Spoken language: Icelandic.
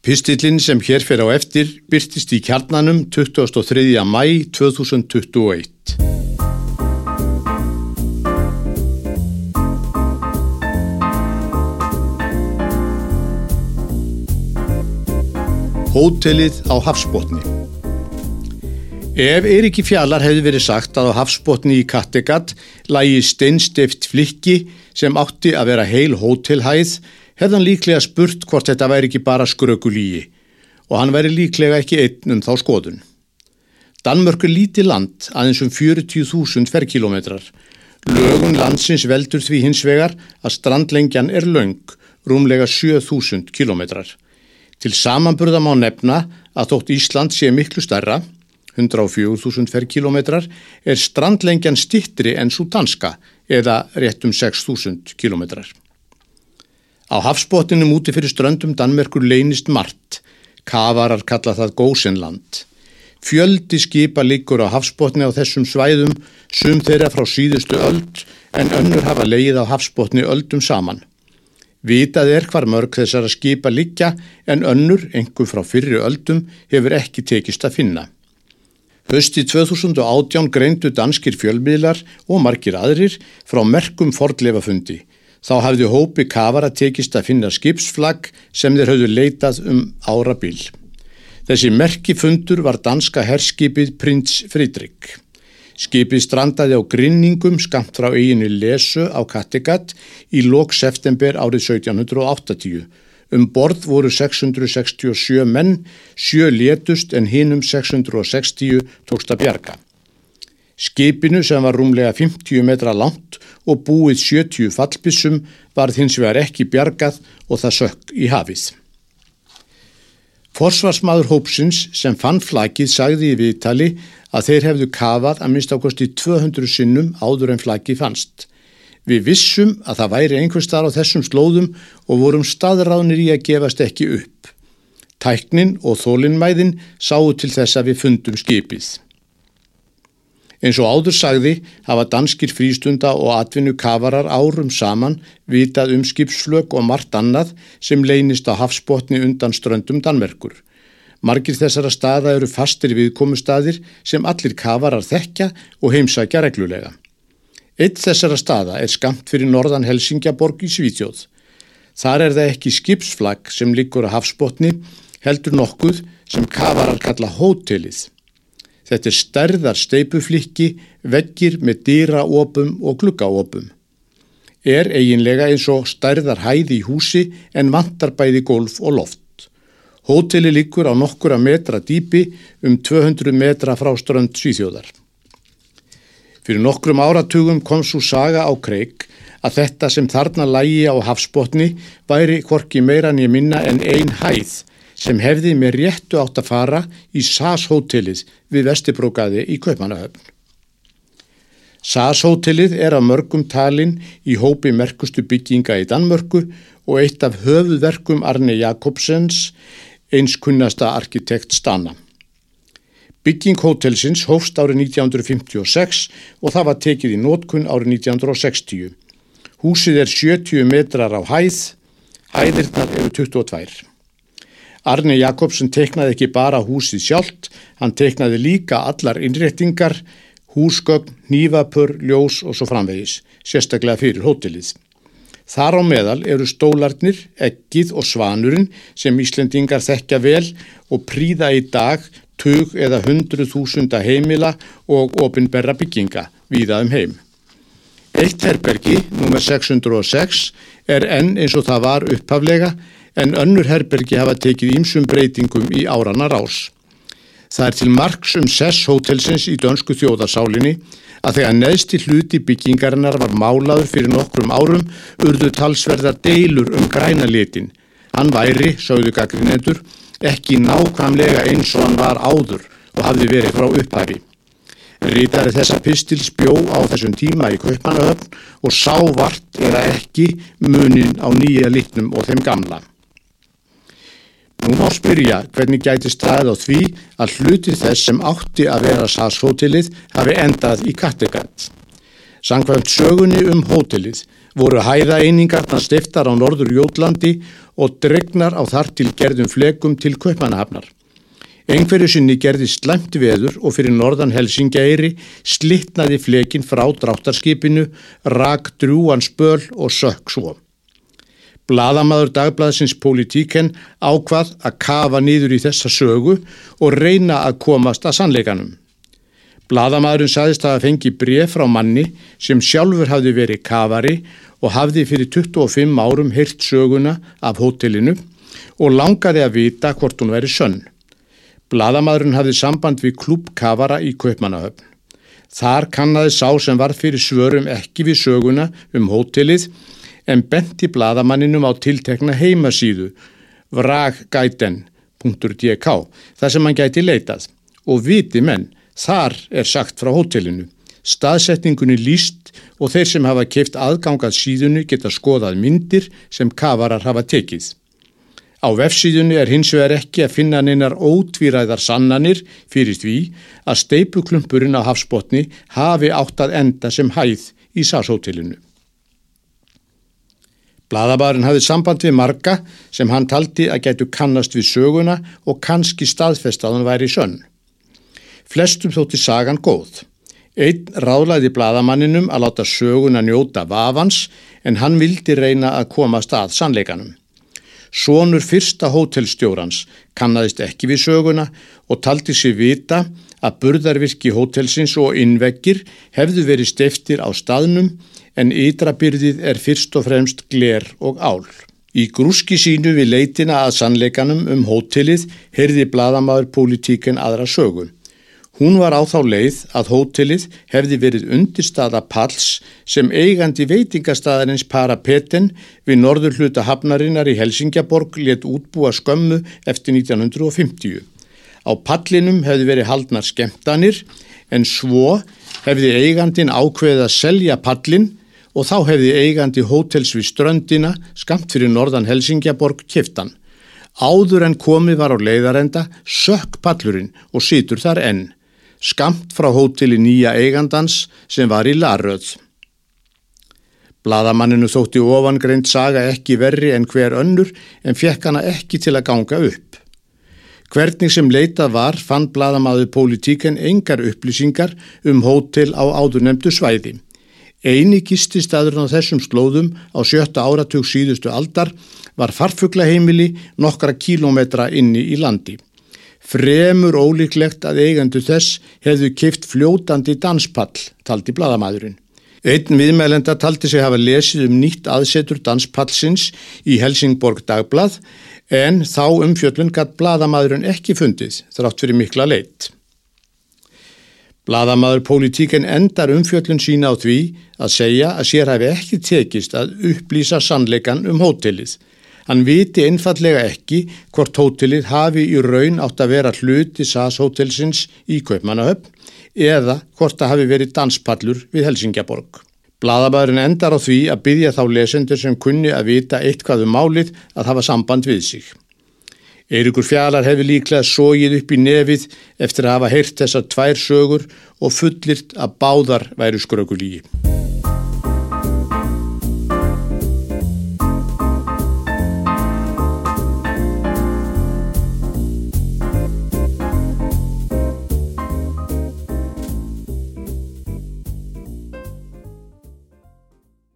Pistillin sem hér fer á eftir byrtist í kjarnanum 23. mæ 2021. Hótelið á Hafsbótni Ef Eiríki Fjallar hefði verið sagt að á Hafsbótni í Kattegat lægi steinstift flikki sem átti að vera heil hótelhæð hefðan líklega spurt hvort þetta væri ekki bara skrökulíi og hann væri líklega ekki einn um þá skoðun. Danmörk er lítið land aðeins um 40.000 ferkilometrar. Lögun landsins veldur því hins vegar að strandlengjan er laung, rúmlega 7.000 kilometrar. Til samanburða má nefna að þótt Ísland sé miklu starra, 104.000 ferkilometrar, er strandlengjan stittri en svo danska eða rétt um 6.000 kilometrar. Á hafsbóttinum úti fyrir ströndum Danmerkur leynist margt. Kavarar kalla það gósenland. Fjöldi skipa líkur á hafsbótni á þessum svæðum, sum þeirra frá síðustu öld en önnur hafa leið á hafsbótni öldum saman. Vitað er hvar mörg þessara skipa líkja en önnur, engum frá fyrri öldum, hefur ekki tekist að finna. Hösti 2018 greindu danskir fjölmiðlar og margir aðrir frá merkum fordleifafundi. Þá hafði hópi kafara tekist að finna skipsflagg sem þeir hafðu leitað um ára bíl. Þessi merkifundur var danska herskipið Prins Fridrik. Skipið strandaði á grinningum skamt frá eiginu lesu á Kattegat í lok september árið 1780. Um borð voru 667 menn, sjö létust en hinum 660 tókst að bjarga. Skipinu sem var rúmlega 50 metra langt og búið 70 fallbissum var þins vegar ekki bjargað og það sökk í hafið. Forsvarsmaður Hópsins sem fann flakið sagði í viðtali að þeir hefðu kafað að minnst ákosti 200 sinnum áður en flakið fannst. Við vissum að það væri einhver starf á þessum slóðum og vorum staðránir í að gefast ekki upp. Tæknin og þólinnmæðin sáu til þess að við fundum skipið. Eins og áður sagði hafa danskir frístunda og atvinnu kafarar árum saman vitað um skipsflög og margt annað sem leynist á hafsbótni undan ströndum Danmerkur. Margir þessara staða eru fastir viðkomustadir sem allir kafarar þekkja og heimsækja reglulega. Eitt þessara staða er skamt fyrir norðan Helsingjaborg í Svítjóð. Þar er það ekki skipsflagg sem liggur á hafsbótni heldur nokkuð sem kafarar kalla hótelið. Þetta er stærðar steipuflikki, veggir með dýraopum og gluggaopum. Er eiginlega eins og stærðar hæði í húsi en vantar bæði golf og loft. Hóteli líkur á nokkura metra dýpi um 200 metra frá strönd Svíþjóðar. Fyrir nokkrum áratugum kom svo saga á kreik að þetta sem þarna lægi á hafsbótni væri hvorki meira nýja minna en ein hæð sem hefði með réttu átt að fara í SAS-hótelið við Vestibrókaði í Kaupanahöfn. SAS-hótelið er af mörgum talin í hópi merkustu bygginga í Danmörku og eitt af höfuverkum Arne Jakobsens, eins kunnasta arkitekt Stana. Bygging hótelsins hófst árið 1956 og það var tekið í nótkunn árið 1960. Húsið er 70 metrar á hæð, hæðirnar eru 22. Arne Jakobsen teiknaði ekki bara húsið sjálft, hann teiknaði líka allar innréttingar, húsgögn, nývapur, ljós og svo framvegis, sérstaklega fyrir hótelið. Þar á meðal eru stólarnir, ekkið og svanurinn sem Íslendingar þekkja vel og príða í dag tug eða hundru þúsunda heimila og opinberra bygginga viðaðum heim. Eitt herbergi, nr. 606, er enn eins og það var upphaflega en önnur herbergi hafa tekið ímsum breytingum í árana rás. Það er til margs um sess hótelsins í dönsku þjóðarsálinni að þegar neðsti hluti byggingarinnar var málaður fyrir nokkrum árum urðu talsverðar deilur um græna litin. Hann væri, sögðu gaggrinendur, ekki nákvæmlega eins og hann var áður og hafði verið frá upphæfi. Rítari þessa pistils bjó á þessum tíma í Kaupanahöfn og sá vart eða ekki munin á nýja litnum og þeim gamla. Nú má spyrja hvernig gæti staðið á því að hluti þess sem átti að vera SAS-hótelið hafi endað í Kattegatt. Sankvæmt sögunni um hótelið voru hæða einingarna stiftar á norður Jótlandi og dregnar á þar til gerðum flegum til Kaupmannahafnar. Einhverju sinni gerði slæmt veður og fyrir norðan Helsingæri slittnaði flekin frá dráttarskipinu, rak drúan spöl og sökk svo. Blaðamadur dagblaðsins politíken ákvað að kafa nýður í þessa sögu og reyna að komast að sannleikanum. Blaðamadurinn saðist að fengi bref frá manni sem sjálfur hafði verið kafari og hafði fyrir 25 árum hyrt söguna af hótelinu og langaði að vita hvort hún væri sönn. Blaðamadurinn hafði samband við klúbkafara í Kaupmannahöfn. Þar kannaði sá sem var fyrir svörum ekki við söguna um hótelið en benti blaðamanninum á tiltekna heimasíðu vraggæten.dk þar sem hann gæti leitað og viti menn, þar er sagt frá hótelinu. Staðsetningunni líst og þeir sem hafa keift aðgangað síðunu geta skoðað myndir sem kafarar hafa tekið. Á vefsíðunni er hins vegar ekki að finna neinar ótvíræðar sannanir fyrir því að steipuklumpurinn á hafsbótni hafi átt að enda sem hæð í sashótelinu. Blaðabarinn hafði samband við marga sem hann taldi að getu kannast við söguna og kannski staðfest að hann væri sönn. Flestum þótti sagan góð. Einn ráðlæði blaðamanninum að láta söguna njóta vafans en hann vildi reyna að komast að sannleikanum. Sónur fyrsta hótelstjórans kannadist ekki við söguna og taldi sér vita að burðarvirki hótelsins og innveggir hefðu verið steftir á staðnum en ytrabyrðið er fyrst og fremst gler og ál. Í grúski sínu við leitina að sannleikanum um hótelið heyrði bladamæður politíken aðra sögun. Hún var á þá leið að hótelið hefði verið undirstaða Pals sem eigandi veitingastæðarins Parapetten við norður hluta hafnarinnar í Helsingjaborg let útbúa skömmu eftir 1950. Á pallinum hefði verið haldnar skemmtanir en svo hefði eigandin ákveðið að selja pallin og þá hefði eigandi hótels við ströndina skamt fyrir norðan Helsingjaborg kiftan. Áður en komið var á leiðarenda sökk pallurinn og situr þar enn skamt frá hóteli nýja eigandans sem var í Laröð. Blaðamanninu þótti ofangreint saga ekki verri en hver önnur en fekk hana ekki til að ganga upp. Hvernig sem leitað var fann blaðamaðu politíken engar upplýsingar um hótel á áðurnemdu svæði. Eini gististæðurinn á þessum slóðum á sjötta áratug síðustu aldar var farfuglaheimili nokkra kílometra inni í landi. Fremur ólíklegt að eigendu þess hefðu kift fljótandi danspall, taldi bladamæðurinn. Einn viðmælenda taldi sig hafa lesið um nýtt aðsetur danspallsins í Helsingborg dagblað en þá umfjöllun gatt bladamæðurinn ekki fundið þrátt fyrir mikla leitt. Bladamæður politíken endar umfjöllun sína á því að segja að sér hafi ekki tekist að upplýsa sannleikan um hótelið Hann viti einfallega ekki hvort hótelið hafi í raun átt að vera hluti SAS hótelsins í Kaupmannahöfn eða hvort það hafi verið danspallur við Helsingjaborg. Blaðabæðurinn endar á því að byggja þá lesendur sem kunni að vita eitthvað um málið að hafa samband við sig. Eirikur Fjallar hefði líklega sógið upp í nefið eftir að hafa heyrt þessar tvær sögur og fullirt að báðar væru skrökulígi.